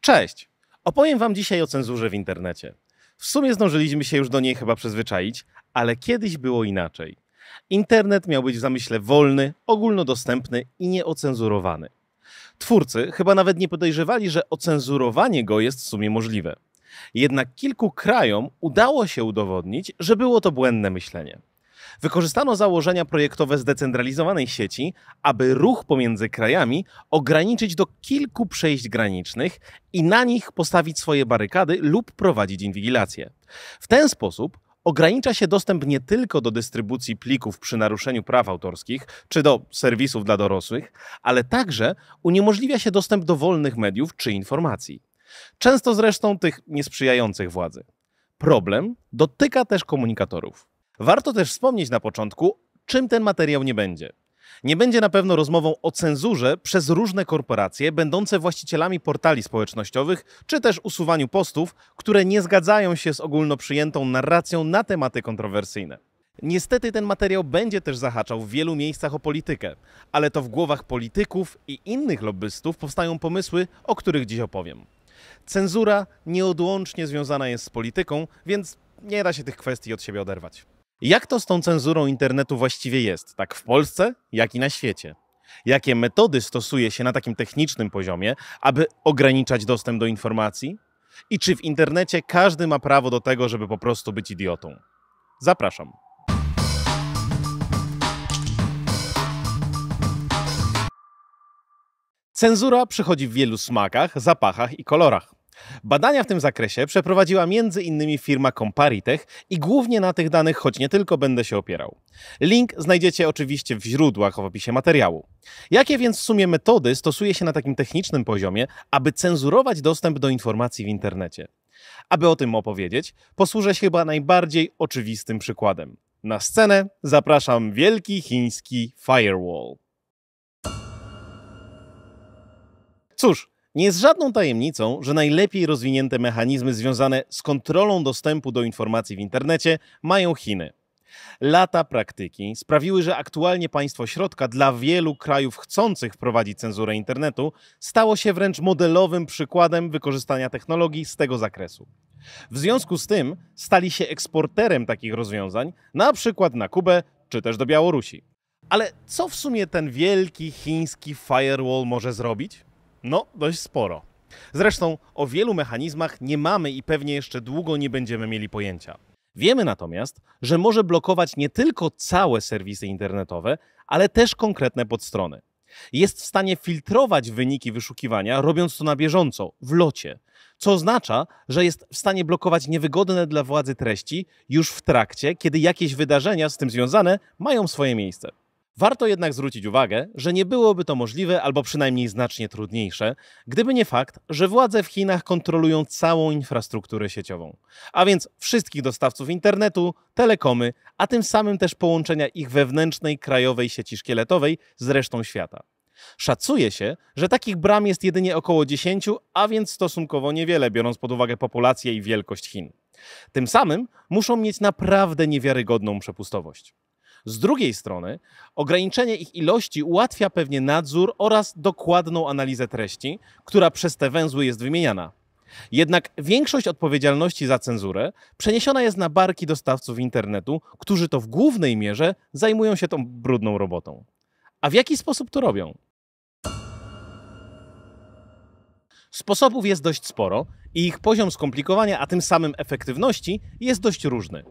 Cześć! Opowiem Wam dzisiaj o cenzurze w internecie. W sumie zdążyliśmy się już do niej chyba przyzwyczaić, ale kiedyś było inaczej. Internet miał być w zamyśle wolny, ogólnodostępny i nieocenzurowany. Twórcy chyba nawet nie podejrzewali, że ocenzurowanie go jest w sumie możliwe. Jednak kilku krajom udało się udowodnić, że było to błędne myślenie. Wykorzystano założenia projektowe zdecentralizowanej sieci, aby ruch pomiędzy krajami ograniczyć do kilku przejść granicznych i na nich postawić swoje barykady lub prowadzić inwigilację. W ten sposób ogranicza się dostęp nie tylko do dystrybucji plików przy naruszeniu praw autorskich czy do serwisów dla dorosłych, ale także uniemożliwia się dostęp do wolnych mediów czy informacji. Często zresztą tych niesprzyjających władzy. Problem dotyka też komunikatorów. Warto też wspomnieć na początku, czym ten materiał nie będzie. Nie będzie na pewno rozmową o cenzurze przez różne korporacje będące właścicielami portali społecznościowych, czy też usuwaniu postów, które nie zgadzają się z ogólno przyjętą narracją na tematy kontrowersyjne. Niestety ten materiał będzie też zahaczał w wielu miejscach o politykę, ale to w głowach polityków i innych lobbystów powstają pomysły, o których dziś opowiem. Cenzura nieodłącznie związana jest z polityką, więc nie da się tych kwestii od siebie oderwać. Jak to z tą cenzurą internetu właściwie jest, tak w Polsce, jak i na świecie? Jakie metody stosuje się na takim technicznym poziomie, aby ograniczać dostęp do informacji? I czy w internecie każdy ma prawo do tego, żeby po prostu być idiotą? Zapraszam. Cenzura przychodzi w wielu smakach, zapachach i kolorach. Badania w tym zakresie przeprowadziła m.in. firma Comparitech i głównie na tych danych, choć nie tylko będę się opierał. Link znajdziecie oczywiście w źródłach w opisie materiału. Jakie więc w sumie metody stosuje się na takim technicznym poziomie, aby cenzurować dostęp do informacji w internecie? Aby o tym opowiedzieć, posłużę się chyba najbardziej oczywistym przykładem. Na scenę zapraszam wielki chiński firewall. Cóż, nie jest żadną tajemnicą, że najlepiej rozwinięte mechanizmy związane z kontrolą dostępu do informacji w internecie mają Chiny. Lata praktyki sprawiły, że aktualnie państwo środka dla wielu krajów chcących wprowadzić cenzurę internetu stało się wręcz modelowym przykładem wykorzystania technologii z tego zakresu. W związku z tym stali się eksporterem takich rozwiązań, na przykład na Kubę czy też do Białorusi. Ale co w sumie ten wielki chiński firewall może zrobić? No, dość sporo. Zresztą o wielu mechanizmach nie mamy i pewnie jeszcze długo nie będziemy mieli pojęcia. Wiemy natomiast, że może blokować nie tylko całe serwisy internetowe, ale też konkretne podstrony. Jest w stanie filtrować wyniki wyszukiwania, robiąc to na bieżąco, w locie, co oznacza, że jest w stanie blokować niewygodne dla władzy treści już w trakcie, kiedy jakieś wydarzenia z tym związane mają swoje miejsce. Warto jednak zwrócić uwagę, że nie byłoby to możliwe albo przynajmniej znacznie trudniejsze, gdyby nie fakt, że władze w Chinach kontrolują całą infrastrukturę sieciową, a więc wszystkich dostawców internetu, telekomy, a tym samym też połączenia ich wewnętrznej krajowej sieci szkieletowej z resztą świata. Szacuje się, że takich bram jest jedynie około 10, a więc stosunkowo niewiele, biorąc pod uwagę populację i wielkość Chin. Tym samym muszą mieć naprawdę niewiarygodną przepustowość. Z drugiej strony, ograniczenie ich ilości ułatwia pewnie nadzór oraz dokładną analizę treści, która przez te węzły jest wymieniana. Jednak większość odpowiedzialności za cenzurę przeniesiona jest na barki dostawców internetu, którzy to w głównej mierze zajmują się tą brudną robotą. A w jaki sposób to robią? Sposobów jest dość sporo i ich poziom skomplikowania, a tym samym efektywności jest dość różny.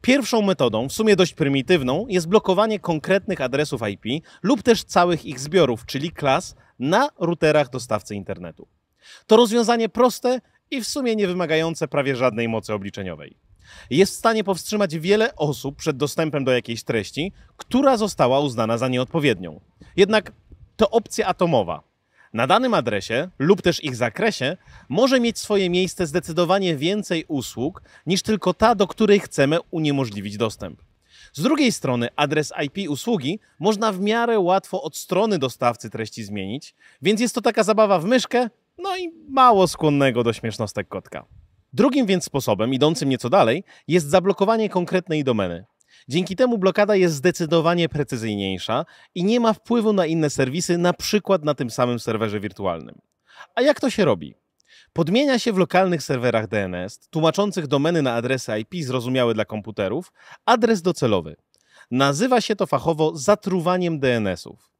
Pierwszą metodą, w sumie dość prymitywną, jest blokowanie konkretnych adresów IP lub też całych ich zbiorów, czyli klas, na routerach dostawcy internetu. To rozwiązanie proste i w sumie nie wymagające prawie żadnej mocy obliczeniowej. Jest w stanie powstrzymać wiele osób przed dostępem do jakiejś treści, która została uznana za nieodpowiednią. Jednak to opcja atomowa, na danym adresie lub też ich zakresie może mieć swoje miejsce zdecydowanie więcej usług niż tylko ta, do której chcemy uniemożliwić dostęp. Z drugiej strony adres IP usługi można w miarę łatwo od strony dostawcy treści zmienić, więc jest to taka zabawa w myszkę, no i mało skłonnego do śmiesznostek kotka. Drugim więc sposobem, idącym nieco dalej, jest zablokowanie konkretnej domeny. Dzięki temu blokada jest zdecydowanie precyzyjniejsza i nie ma wpływu na inne serwisy, na przykład na tym samym serwerze wirtualnym. A jak to się robi? Podmienia się w lokalnych serwerach DNS, tłumaczących domeny na adresy IP zrozumiałe dla komputerów, adres docelowy. Nazywa się to fachowo zatruwaniem DNS-ów.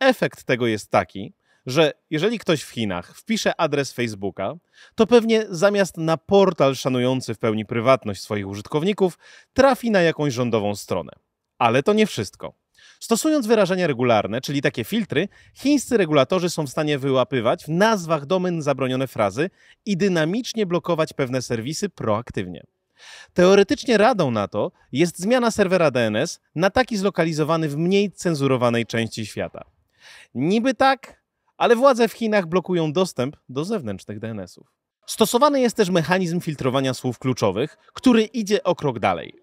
Efekt tego jest taki, że jeżeli ktoś w Chinach wpisze adres Facebooka, to pewnie zamiast na portal szanujący w pełni prywatność swoich użytkowników, trafi na jakąś rządową stronę. Ale to nie wszystko. Stosując wyrażenia regularne, czyli takie filtry, chińscy regulatorzy są w stanie wyłapywać w nazwach domen zabronione frazy i dynamicznie blokować pewne serwisy proaktywnie. Teoretycznie radą na to jest zmiana serwera DNS na taki zlokalizowany w mniej cenzurowanej części świata. Niby tak, ale władze w Chinach blokują dostęp do zewnętrznych DNS-ów. Stosowany jest też mechanizm filtrowania słów kluczowych, który idzie o krok dalej.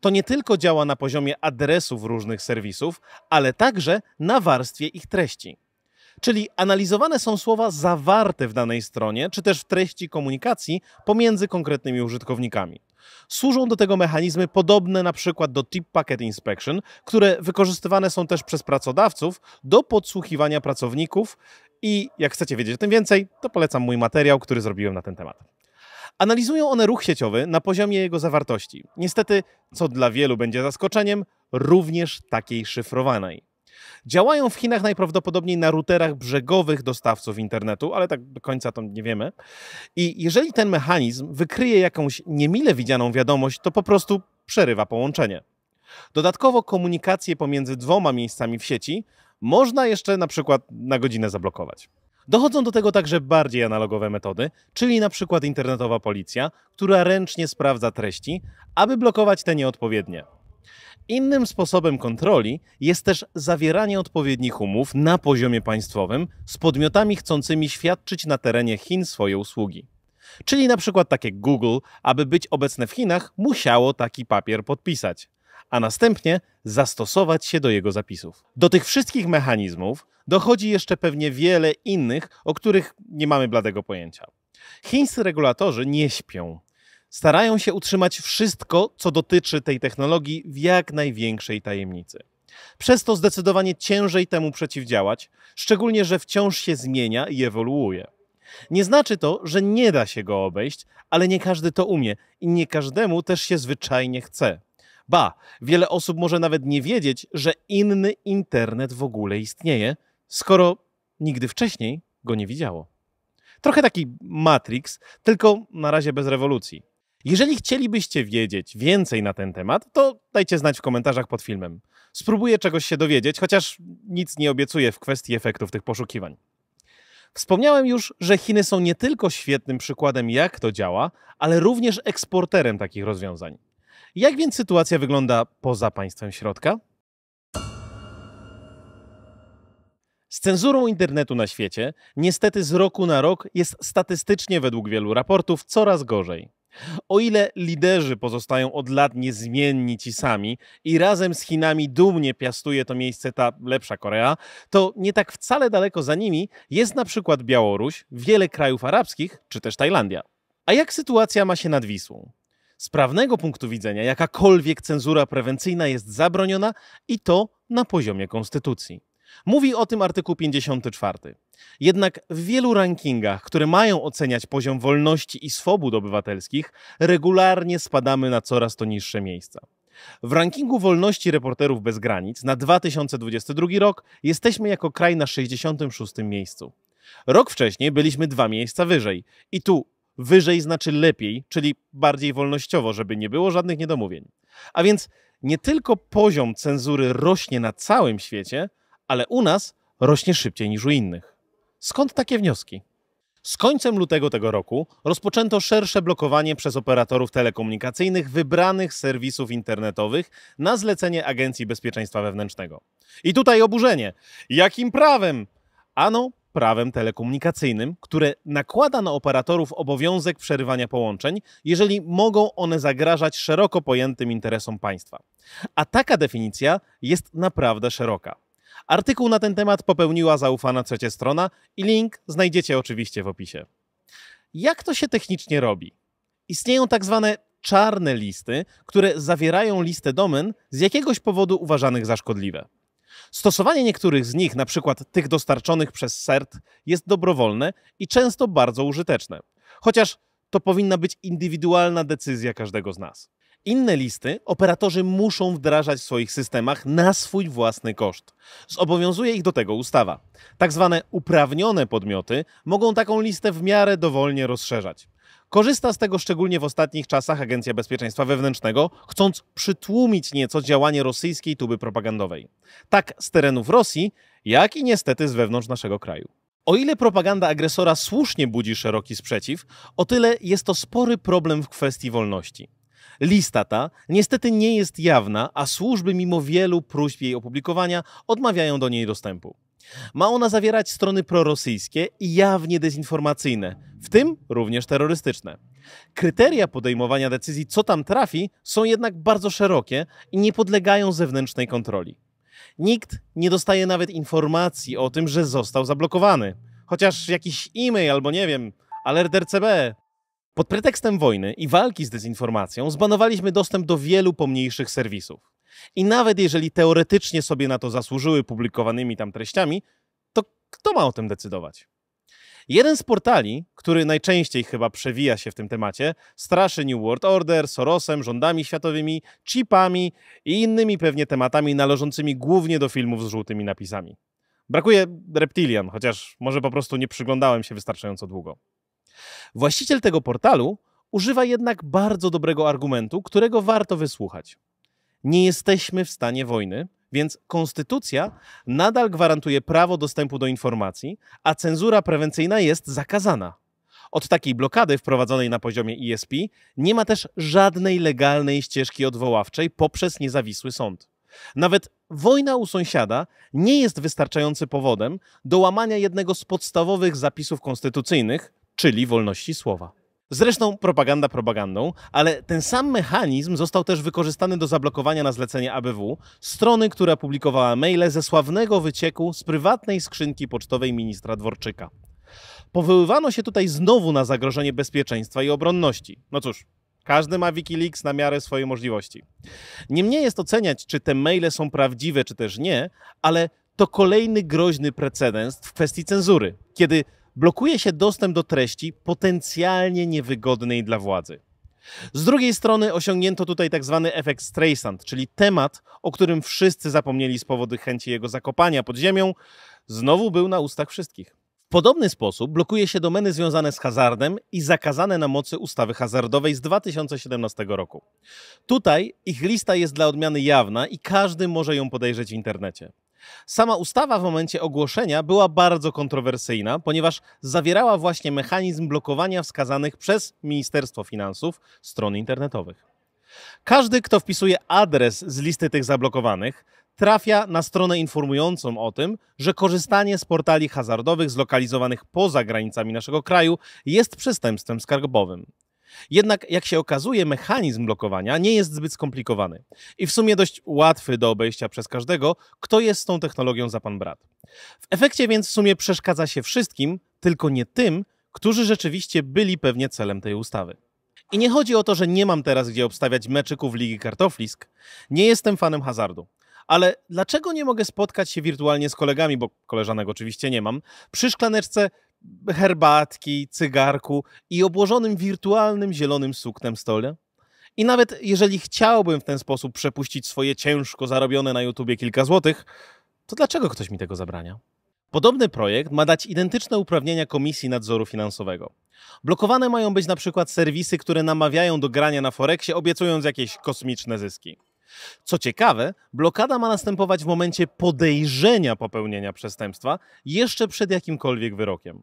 To nie tylko działa na poziomie adresów różnych serwisów, ale także na warstwie ich treści. Czyli analizowane są słowa zawarte w danej stronie, czy też w treści komunikacji pomiędzy konkretnymi użytkownikami. Służą do tego mechanizmy podobne na przykład do Tip Packet Inspection, które wykorzystywane są też przez pracodawców do podsłuchiwania pracowników i jak chcecie wiedzieć o tym więcej, to polecam mój materiał, który zrobiłem na ten temat. Analizują one ruch sieciowy na poziomie jego zawartości. Niestety, co dla wielu będzie zaskoczeniem, również takiej szyfrowanej. Działają w Chinach najprawdopodobniej na routerach brzegowych dostawców internetu, ale tak do końca to nie wiemy. I jeżeli ten mechanizm wykryje jakąś niemile widzianą wiadomość, to po prostu przerywa połączenie. Dodatkowo komunikację pomiędzy dwoma miejscami w sieci można jeszcze na przykład na godzinę zablokować. Dochodzą do tego także bardziej analogowe metody, czyli na przykład internetowa policja, która ręcznie sprawdza treści, aby blokować te nieodpowiednie. Innym sposobem kontroli jest też zawieranie odpowiednich umów na poziomie państwowym z podmiotami chcącymi świadczyć na terenie Chin swoje usługi. Czyli na przykład takie Google, aby być obecne w Chinach, musiało taki papier podpisać, a następnie zastosować się do jego zapisów. Do tych wszystkich mechanizmów dochodzi jeszcze pewnie wiele innych, o których nie mamy bladego pojęcia. Chińscy regulatorzy nie śpią starają się utrzymać wszystko, co dotyczy tej technologii w jak największej tajemnicy. Przez to zdecydowanie ciężej temu przeciwdziałać, szczególnie, że wciąż się zmienia i ewoluuje. Nie znaczy to, że nie da się go obejść, ale nie każdy to umie i nie każdemu też się zwyczajnie chce. Ba, wiele osób może nawet nie wiedzieć, że inny internet w ogóle istnieje, skoro nigdy wcześniej go nie widziało. Trochę taki Matrix, tylko na razie bez rewolucji. Jeżeli chcielibyście wiedzieć więcej na ten temat, to dajcie znać w komentarzach pod filmem. Spróbuję czegoś się dowiedzieć, chociaż nic nie obiecuję w kwestii efektów tych poszukiwań. Wspomniałem już, że Chiny są nie tylko świetnym przykładem, jak to działa, ale również eksporterem takich rozwiązań. Jak więc sytuacja wygląda poza państwem środka? Z cenzurą internetu na świecie, niestety z roku na rok jest statystycznie według wielu raportów coraz gorzej. O ile liderzy pozostają od lat niezmienni ci sami i razem z Chinami dumnie piastuje to miejsce ta lepsza Korea, to nie tak wcale daleko za nimi jest na przykład Białoruś, wiele krajów arabskich czy też Tajlandia. A jak sytuacja ma się nad Wisłą? Z prawnego punktu widzenia jakakolwiek cenzura prewencyjna jest zabroniona i to na poziomie konstytucji. Mówi o tym artykuł 54. Jednak w wielu rankingach, które mają oceniać poziom wolności i swobód obywatelskich, regularnie spadamy na coraz to niższe miejsca. W rankingu wolności reporterów bez granic na 2022 rok jesteśmy jako kraj na 66 miejscu. Rok wcześniej byliśmy dwa miejsca wyżej. I tu wyżej znaczy lepiej, czyli bardziej wolnościowo, żeby nie było żadnych niedomówień. A więc nie tylko poziom cenzury rośnie na całym świecie, ale u nas rośnie szybciej niż u innych. Skąd takie wnioski? Z końcem lutego tego roku rozpoczęto szersze blokowanie przez operatorów telekomunikacyjnych wybranych serwisów internetowych na zlecenie Agencji Bezpieczeństwa Wewnętrznego. I tutaj oburzenie. Jakim prawem? Ano, prawem telekomunikacyjnym, które nakłada na operatorów obowiązek przerywania połączeń, jeżeli mogą one zagrażać szeroko pojętym interesom państwa. A taka definicja jest naprawdę szeroka. Artykuł na ten temat popełniła zaufana trzecia strona i link znajdziecie oczywiście w opisie. Jak to się technicznie robi? Istnieją tak zwane czarne listy, które zawierają listę domen z jakiegoś powodu uważanych za szkodliwe. Stosowanie niektórych z nich, przykład tych dostarczonych przez CERT, jest dobrowolne i często bardzo użyteczne. chociaż to powinna być indywidualna decyzja każdego z nas. Inne listy operatorzy muszą wdrażać w swoich systemach na swój własny koszt. Zobowiązuje ich do tego ustawa. Tak zwane uprawnione podmioty mogą taką listę w miarę dowolnie rozszerzać. Korzysta z tego szczególnie w ostatnich czasach Agencja Bezpieczeństwa Wewnętrznego, chcąc przytłumić nieco działanie rosyjskiej tuby propagandowej. Tak z terenów Rosji, jak i niestety z wewnątrz naszego kraju. O ile propaganda agresora słusznie budzi szeroki sprzeciw, o tyle jest to spory problem w kwestii wolności. Lista ta niestety nie jest jawna, a służby mimo wielu próśb jej opublikowania odmawiają do niej dostępu. Ma ona zawierać strony prorosyjskie i jawnie dezinformacyjne, w tym również terrorystyczne. Kryteria podejmowania decyzji, co tam trafi, są jednak bardzo szerokie i nie podlegają zewnętrznej kontroli. Nikt nie dostaje nawet informacji o tym, że został zablokowany. Chociaż jakiś e-mail albo nie wiem, alert RCB. Pod pretekstem wojny i walki z dezinformacją zbanowaliśmy dostęp do wielu pomniejszych serwisów. I nawet jeżeli teoretycznie sobie na to zasłużyły publikowanymi tam treściami, to kto ma o tym decydować? Jeden z portali, który najczęściej chyba przewija się w tym temacie, straszy New World Order, Sorosem, rządami światowymi, chipami i innymi pewnie tematami należącymi głównie do filmów z żółtymi napisami. Brakuje Reptilian, chociaż może po prostu nie przyglądałem się wystarczająco długo. Właściciel tego portalu używa jednak bardzo dobrego argumentu, którego warto wysłuchać. Nie jesteśmy w stanie wojny, więc konstytucja nadal gwarantuje prawo dostępu do informacji, a cenzura prewencyjna jest zakazana. Od takiej blokady wprowadzonej na poziomie ESP nie ma też żadnej legalnej ścieżki odwoławczej poprzez niezawisły sąd. Nawet wojna u sąsiada nie jest wystarczający powodem do łamania jednego z podstawowych zapisów konstytucyjnych, czyli wolności słowa. Zresztą propaganda propagandą, ale ten sam mechanizm został też wykorzystany do zablokowania na zlecenie ABW strony, która publikowała maile ze sławnego wycieku z prywatnej skrzynki pocztowej ministra Dworczyka. Powoływano się tutaj znowu na zagrożenie bezpieczeństwa i obronności. No cóż, każdy ma Wikileaks na miarę swojej możliwości. Niemniej jest oceniać, czy te maile są prawdziwe, czy też nie, ale to kolejny groźny precedens w kwestii cenzury, kiedy blokuje się dostęp do treści potencjalnie niewygodnej dla władzy. Z drugiej strony osiągnięto tutaj tak zwany efekt Streisand, czyli temat, o którym wszyscy zapomnieli z powodu chęci jego zakopania pod ziemią, znowu był na ustach wszystkich. W podobny sposób blokuje się domeny związane z hazardem i zakazane na mocy ustawy hazardowej z 2017 roku. Tutaj ich lista jest dla odmiany jawna i każdy może ją podejrzeć w internecie. Sama ustawa w momencie ogłoszenia była bardzo kontrowersyjna, ponieważ zawierała właśnie mechanizm blokowania wskazanych przez Ministerstwo Finansów stron internetowych. Każdy, kto wpisuje adres z listy tych zablokowanych, trafia na stronę informującą o tym, że korzystanie z portali hazardowych zlokalizowanych poza granicami naszego kraju jest przestępstwem skarbowym. Jednak, jak się okazuje, mechanizm blokowania nie jest zbyt skomplikowany i w sumie dość łatwy do obejścia przez każdego, kto jest z tą technologią za pan brat. W efekcie więc w sumie przeszkadza się wszystkim, tylko nie tym, którzy rzeczywiście byli pewnie celem tej ustawy. I nie chodzi o to, że nie mam teraz gdzie obstawiać meczyków Ligi Kartoflisk. Nie jestem fanem hazardu. Ale dlaczego nie mogę spotkać się wirtualnie z kolegami, bo koleżanek oczywiście nie mam, przy szklaneczce herbatki, cygarku i obłożonym wirtualnym zielonym suknem stole? I nawet jeżeli chciałbym w ten sposób przepuścić swoje ciężko zarobione na YouTubie kilka złotych, to dlaczego ktoś mi tego zabrania? Podobny projekt ma dać identyczne uprawnienia Komisji Nadzoru Finansowego. Blokowane mają być na przykład serwisy, które namawiają do grania na Forexie, obiecując jakieś kosmiczne zyski. Co ciekawe, blokada ma następować w momencie podejrzenia popełnienia przestępstwa, jeszcze przed jakimkolwiek wyrokiem.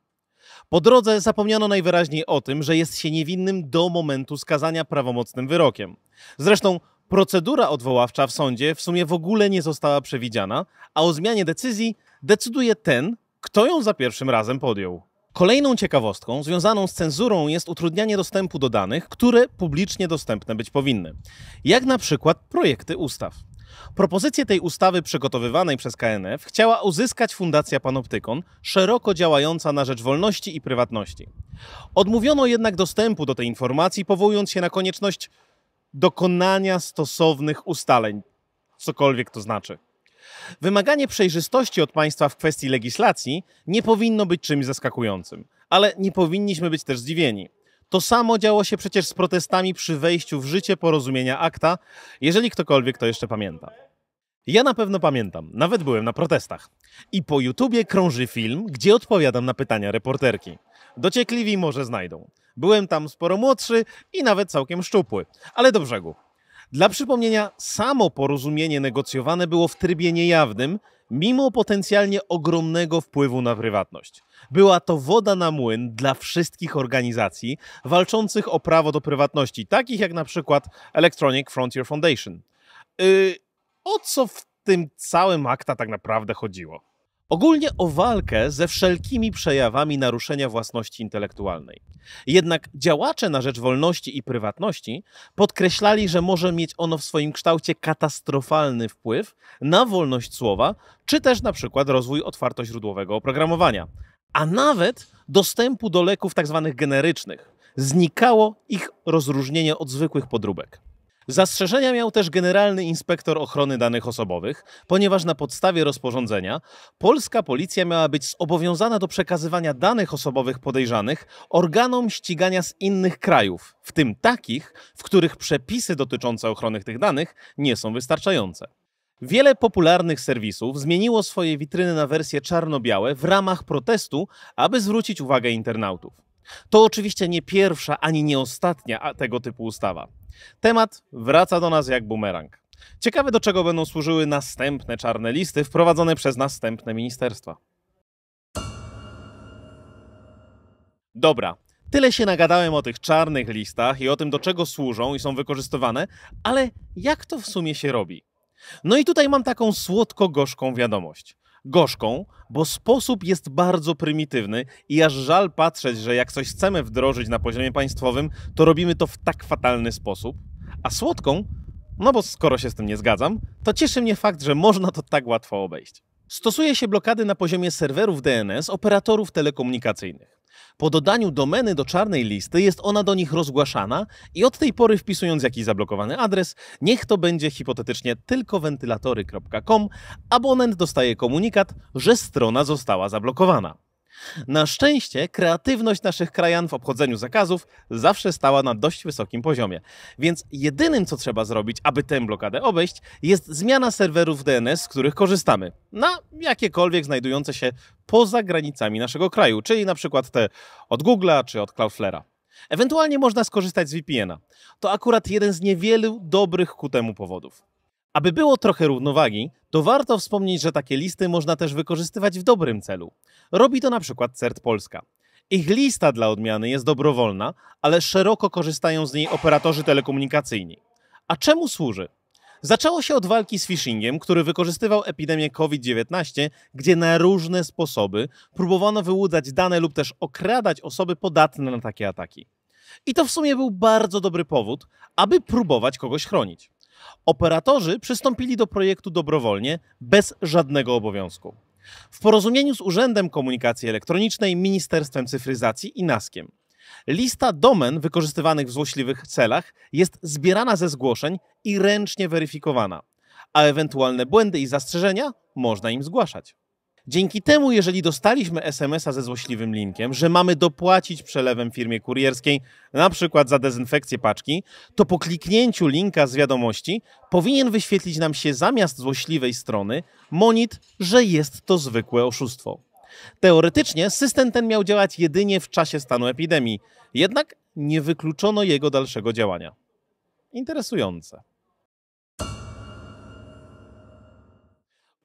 Po drodze zapomniano najwyraźniej o tym, że jest się niewinnym do momentu skazania prawomocnym wyrokiem. Zresztą procedura odwoławcza w sądzie w sumie w ogóle nie została przewidziana, a o zmianie decyzji decyduje ten, kto ją za pierwszym razem podjął. Kolejną ciekawostką związaną z cenzurą jest utrudnianie dostępu do danych, które publicznie dostępne być powinny, jak na przykład projekty ustaw. Propozycję tej ustawy przygotowywanej przez KNF chciała uzyskać Fundacja Panoptykon, szeroko działająca na rzecz wolności i prywatności. Odmówiono jednak dostępu do tej informacji, powołując się na konieczność dokonania stosownych ustaleń, cokolwiek to znaczy. Wymaganie przejrzystości od państwa w kwestii legislacji nie powinno być czymś zaskakującym, ale nie powinniśmy być też zdziwieni. To samo działo się przecież z protestami przy wejściu w życie porozumienia akta, jeżeli ktokolwiek to jeszcze pamięta. Ja na pewno pamiętam, nawet byłem na protestach. I po YouTubie krąży film, gdzie odpowiadam na pytania reporterki. Dociekliwi może znajdą. Byłem tam sporo młodszy i nawet całkiem szczupły, ale do brzegu. Dla przypomnienia, samo porozumienie negocjowane było w trybie niejawnym, mimo potencjalnie ogromnego wpływu na prywatność. Była to woda na młyn dla wszystkich organizacji walczących o prawo do prywatności, takich jak na przykład Electronic Frontier Foundation. Yy, o co w tym całym akta tak naprawdę chodziło? Ogólnie o walkę ze wszelkimi przejawami naruszenia własności intelektualnej. Jednak działacze na rzecz wolności i prywatności podkreślali, że może mieć ono w swoim kształcie katastrofalny wpływ na wolność słowa, czy też na przykład rozwój otwartoźródłowego oprogramowania, a nawet dostępu do leków tzw. Tak generycznych. Znikało ich rozróżnienie od zwykłych podróbek. Zastrzeżenia miał też Generalny Inspektor Ochrony Danych Osobowych, ponieważ na podstawie rozporządzenia polska policja miała być zobowiązana do przekazywania danych osobowych podejrzanych organom ścigania z innych krajów, w tym takich, w których przepisy dotyczące ochrony tych danych nie są wystarczające. Wiele popularnych serwisów zmieniło swoje witryny na wersje czarno-białe w ramach protestu, aby zwrócić uwagę internautów. To oczywiście nie pierwsza ani nie ostatnia tego typu ustawa. Temat wraca do nas jak bumerang. Ciekawe, do czego będą służyły następne czarne listy wprowadzone przez następne ministerstwa. Dobra, tyle się nagadałem o tych czarnych listach i o tym, do czego służą i są wykorzystywane, ale jak to w sumie się robi? No i tutaj mam taką słodko-gorzką wiadomość gorzką, bo sposób jest bardzo prymitywny i aż żal patrzeć, że jak coś chcemy wdrożyć na poziomie państwowym, to robimy to w tak fatalny sposób. A słodką, no bo skoro się z tym nie zgadzam, to cieszy mnie fakt, że można to tak łatwo obejść. Stosuje się blokady na poziomie serwerów DNS operatorów telekomunikacyjnych. Po dodaniu domeny do czarnej listy jest ona do nich rozgłaszana i od tej pory wpisując jakiś zablokowany adres, niech to będzie hipotetycznie tylko wentylatory.com, abonent dostaje komunikat, że strona została zablokowana. Na szczęście kreatywność naszych krajan w obchodzeniu zakazów zawsze stała na dość wysokim poziomie, więc jedynym co trzeba zrobić, aby tę blokadę obejść, jest zmiana serwerów DNS, z których korzystamy, na jakiekolwiek znajdujące się poza granicami naszego kraju, czyli na przykład te od Google'a czy od Cloudflare'a. Ewentualnie można skorzystać z VPN-a. To akurat jeden z niewielu dobrych ku temu powodów. Aby było trochę równowagi, to warto wspomnieć, że takie listy można też wykorzystywać w dobrym celu. Robi to na przykład CERT Polska. Ich lista dla odmiany jest dobrowolna, ale szeroko korzystają z niej operatorzy telekomunikacyjni. A czemu służy? Zaczęło się od walki z phishingiem, który wykorzystywał epidemię COVID-19, gdzie na różne sposoby próbowano wyłudzać dane lub też okradać osoby podatne na takie ataki. I to w sumie był bardzo dobry powód, aby próbować kogoś chronić. Operatorzy przystąpili do projektu dobrowolnie, bez żadnego obowiązku. W porozumieniu z Urzędem Komunikacji Elektronicznej, Ministerstwem Cyfryzacji i NASKiem. Lista domen wykorzystywanych w złośliwych celach jest zbierana ze zgłoszeń i ręcznie weryfikowana, a ewentualne błędy i zastrzeżenia można im zgłaszać. Dzięki temu, jeżeli dostaliśmy SMS-a ze złośliwym linkiem, że mamy dopłacić przelewem firmie kurierskiej, na przykład za dezynfekcję paczki, to po kliknięciu linka z wiadomości powinien wyświetlić nam się zamiast złośliwej strony monit, że jest to zwykłe oszustwo. Teoretycznie system ten miał działać jedynie w czasie stanu epidemii, jednak nie wykluczono jego dalszego działania. Interesujące.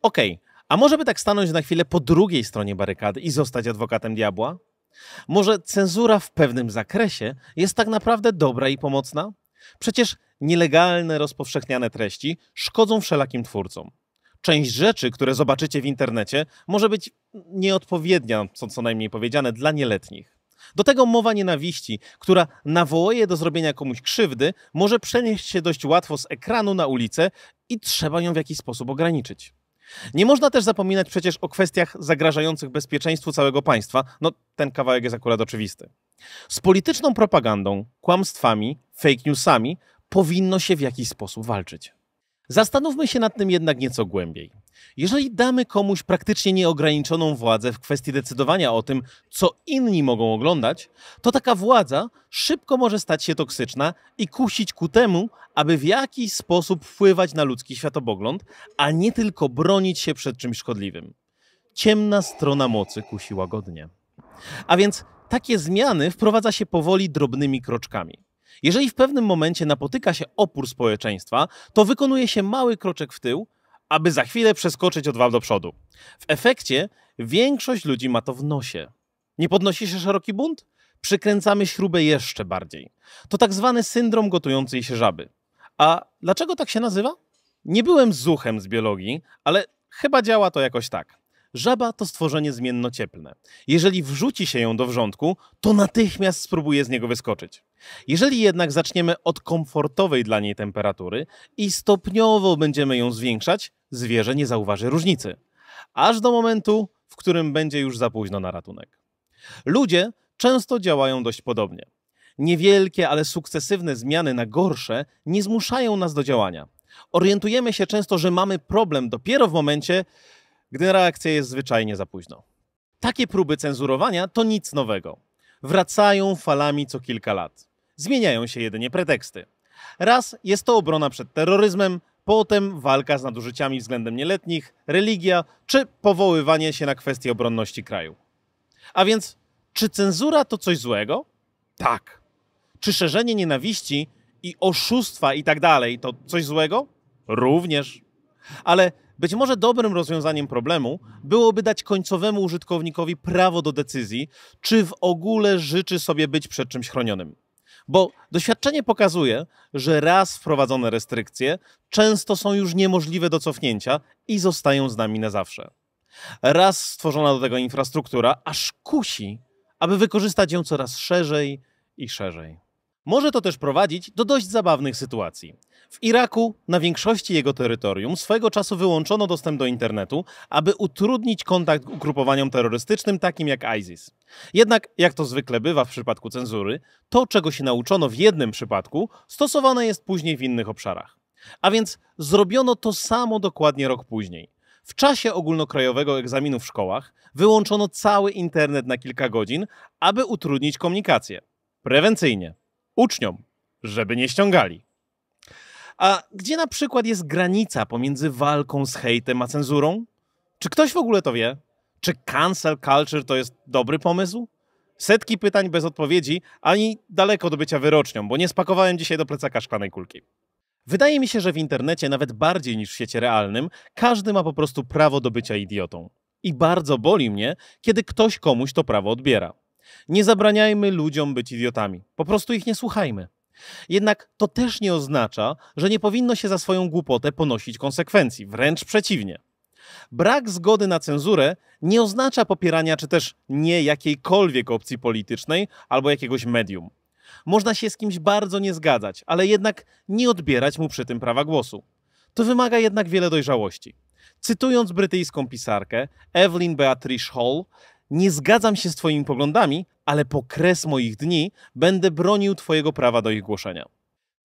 Okej, okay. A może by tak stanąć na chwilę po drugiej stronie barykady i zostać adwokatem diabła? Może cenzura w pewnym zakresie jest tak naprawdę dobra i pomocna? Przecież nielegalne, rozpowszechniane treści szkodzą wszelakim twórcom. Część rzeczy, które zobaczycie w internecie, może być nieodpowiednia, co co najmniej powiedziane, dla nieletnich. Do tego mowa nienawiści, która nawołuje do zrobienia komuś krzywdy, może przenieść się dość łatwo z ekranu na ulicę i trzeba ją w jakiś sposób ograniczyć. Nie można też zapominać przecież o kwestiach zagrażających bezpieczeństwu całego państwa. No, ten kawałek jest akurat oczywisty. Z polityczną propagandą, kłamstwami, fake newsami powinno się w jakiś sposób walczyć. Zastanówmy się nad tym jednak nieco głębiej. Jeżeli damy komuś praktycznie nieograniczoną władzę w kwestii decydowania o tym, co inni mogą oglądać, to taka władza szybko może stać się toksyczna i kusić ku temu, aby w jakiś sposób wpływać na ludzki światopogląd, a nie tylko bronić się przed czymś szkodliwym. Ciemna strona mocy kusi łagodnie. A więc takie zmiany wprowadza się powoli drobnymi kroczkami. Jeżeli w pewnym momencie napotyka się opór społeczeństwa, to wykonuje się mały kroczek w tył, aby za chwilę przeskoczyć o dwa do przodu. W efekcie większość ludzi ma to w nosie. Nie podnosi się szeroki bunt? Przykręcamy śrubę jeszcze bardziej. To tak zwany syndrom gotującej się żaby. A dlaczego tak się nazywa? Nie byłem zuchem z biologii, ale chyba działa to jakoś tak. Żaba to stworzenie zmiennocieplne. Jeżeli wrzuci się ją do wrzątku, to natychmiast spróbuje z niego wyskoczyć. Jeżeli jednak zaczniemy od komfortowej dla niej temperatury i stopniowo będziemy ją zwiększać, zwierzę nie zauważy różnicy. Aż do momentu, w którym będzie już za późno na ratunek. Ludzie często działają dość podobnie. Niewielkie, ale sukcesywne zmiany na gorsze nie zmuszają nas do działania. Orientujemy się często, że mamy problem dopiero w momencie, gdy reakcja jest zwyczajnie za późno. Takie próby cenzurowania to nic nowego. Wracają falami co kilka lat. Zmieniają się jedynie preteksty. Raz jest to obrona przed terroryzmem, potem walka z nadużyciami względem nieletnich, religia czy powoływanie się na kwestie obronności kraju. A więc, czy cenzura to coś złego? Tak. Czy szerzenie nienawiści i oszustwa i tak dalej to coś złego? Również. Ale być może dobrym rozwiązaniem problemu byłoby dać końcowemu użytkownikowi prawo do decyzji, czy w ogóle życzy sobie być przed czymś chronionym. Bo doświadczenie pokazuje, że raz wprowadzone restrykcje często są już niemożliwe do cofnięcia i zostają z nami na zawsze. Raz stworzona do tego infrastruktura aż kusi, aby wykorzystać ją coraz szerzej i szerzej. Może to też prowadzić do dość zabawnych sytuacji. W Iraku na większości jego terytorium swego czasu wyłączono dostęp do internetu, aby utrudnić kontakt ugrupowaniom terrorystycznym takim jak ISIS. Jednak, jak to zwykle bywa w przypadku cenzury, to czego się nauczono w jednym przypadku, stosowane jest później w innych obszarach. A więc zrobiono to samo dokładnie rok później. W czasie ogólnokrajowego egzaminu w szkołach wyłączono cały internet na kilka godzin, aby utrudnić komunikację. Prewencyjnie. Uczniom, żeby nie ściągali. A gdzie na przykład jest granica pomiędzy walką z hejtem a cenzurą? Czy ktoś w ogóle to wie? Czy cancel culture to jest dobry pomysł? Setki pytań bez odpowiedzi, ani daleko do bycia wyrocznią, bo nie spakowałem dzisiaj do plecaka szklanej kulki. Wydaje mi się, że w internecie, nawet bardziej niż w świecie realnym, każdy ma po prostu prawo do bycia idiotą. I bardzo boli mnie, kiedy ktoś komuś to prawo odbiera. Nie zabraniajmy ludziom być idiotami. Po prostu ich nie słuchajmy. Jednak to też nie oznacza, że nie powinno się za swoją głupotę ponosić konsekwencji, wręcz przeciwnie. Brak zgody na cenzurę nie oznacza popierania czy też nie jakiejkolwiek opcji politycznej albo jakiegoś medium. Można się z kimś bardzo nie zgadzać, ale jednak nie odbierać mu przy tym prawa głosu. To wymaga jednak wiele dojrzałości. Cytując brytyjską pisarkę Evelyn Beatrice Hall, nie zgadzam się z Twoimi poglądami, ale po kres moich dni będę bronił Twojego prawa do ich głoszenia.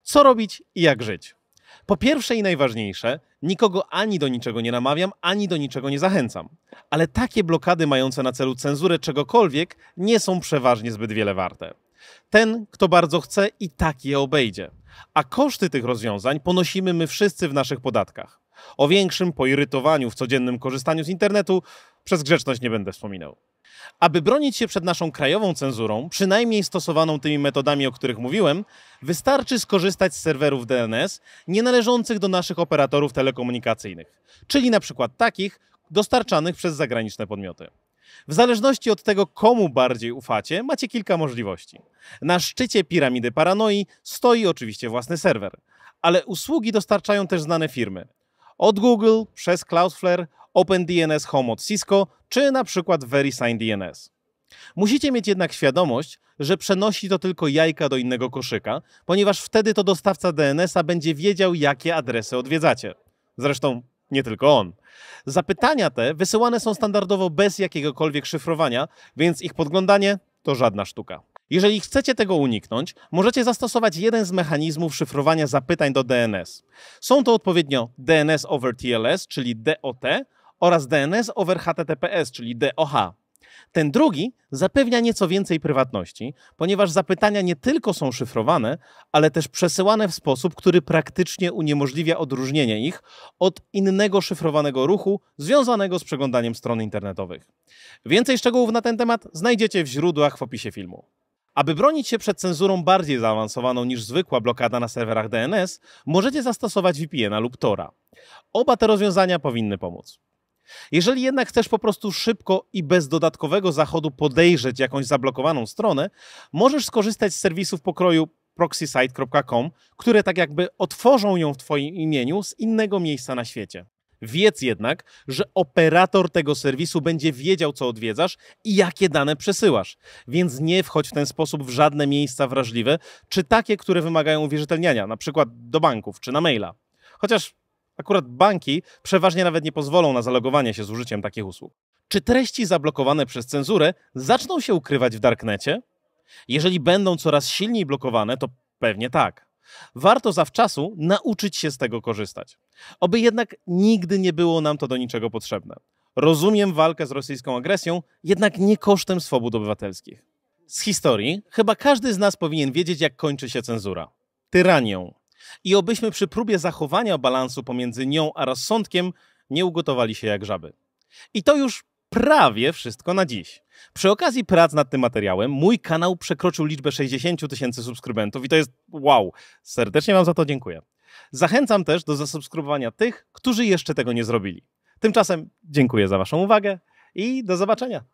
Co robić i jak żyć? Po pierwsze i najważniejsze, nikogo ani do niczego nie namawiam, ani do niczego nie zachęcam. Ale takie blokady mające na celu cenzurę czegokolwiek nie są przeważnie zbyt wiele warte. Ten, kto bardzo chce, i tak je obejdzie. A koszty tych rozwiązań ponosimy my wszyscy w naszych podatkach. O większym poirytowaniu w codziennym korzystaniu z internetu przez grzeczność nie będę wspominał. Aby bronić się przed naszą krajową cenzurą, przynajmniej stosowaną tymi metodami, o których mówiłem, wystarczy skorzystać z serwerów DNS nienależących do naszych operatorów telekomunikacyjnych, czyli na przykład takich dostarczanych przez zagraniczne podmioty. W zależności od tego, komu bardziej ufacie, macie kilka możliwości. Na szczycie piramidy paranoi stoi oczywiście własny serwer, ale usługi dostarczają też znane firmy. Od Google przez Cloudflare OpenDNS Home od Cisco, czy na przykład VeriSign DNS. Musicie mieć jednak świadomość, że przenosi to tylko jajka do innego koszyka, ponieważ wtedy to dostawca DNS-a będzie wiedział, jakie adresy odwiedzacie. Zresztą nie tylko on. Zapytania te wysyłane są standardowo bez jakiegokolwiek szyfrowania, więc ich podglądanie to żadna sztuka. Jeżeli chcecie tego uniknąć, możecie zastosować jeden z mechanizmów szyfrowania zapytań do DNS. Są to odpowiednio DNS over TLS, czyli DOT, oraz DNS over HTTPS, czyli DOH. Ten drugi zapewnia nieco więcej prywatności, ponieważ zapytania nie tylko są szyfrowane, ale też przesyłane w sposób, który praktycznie uniemożliwia odróżnienie ich od innego szyfrowanego ruchu związanego z przeglądaniem stron internetowych. Więcej szczegółów na ten temat znajdziecie w źródłach w opisie filmu. Aby bronić się przed cenzurą bardziej zaawansowaną niż zwykła blokada na serwerach DNS, możecie zastosować VPN-a lub Tora. Oba te rozwiązania powinny pomóc. Jeżeli jednak chcesz po prostu szybko i bez dodatkowego zachodu podejrzeć jakąś zablokowaną stronę, możesz skorzystać z serwisów pokroju proxysite.com, które tak jakby otworzą ją w Twoim imieniu z innego miejsca na świecie. Wiedz jednak, że operator tego serwisu będzie wiedział, co odwiedzasz i jakie dane przesyłasz, więc nie wchodź w ten sposób w żadne miejsca wrażliwe, czy takie, które wymagają uwierzytelniania, na przykład do banków czy na maila. Chociaż akurat banki przeważnie nawet nie pozwolą na zalogowanie się z użyciem takich usług. Czy treści zablokowane przez cenzurę zaczną się ukrywać w darknecie? Jeżeli będą coraz silniej blokowane, to pewnie tak. Warto zawczasu nauczyć się z tego korzystać. Oby jednak nigdy nie było nam to do niczego potrzebne. Rozumiem walkę z rosyjską agresją, jednak nie kosztem swobód obywatelskich. Z historii chyba każdy z nas powinien wiedzieć, jak kończy się cenzura. Tyranią. I obyśmy przy próbie zachowania balansu pomiędzy nią a rozsądkiem nie ugotowali się jak żaby. I to już prawie wszystko na dziś. Przy okazji prac nad tym materiałem mój kanał przekroczył liczbę 60 tysięcy subskrybentów i to jest wow. Serdecznie Wam za to dziękuję. Zachęcam też do zasubskrybowania tych, którzy jeszcze tego nie zrobili. Tymczasem dziękuję za Waszą uwagę i do zobaczenia.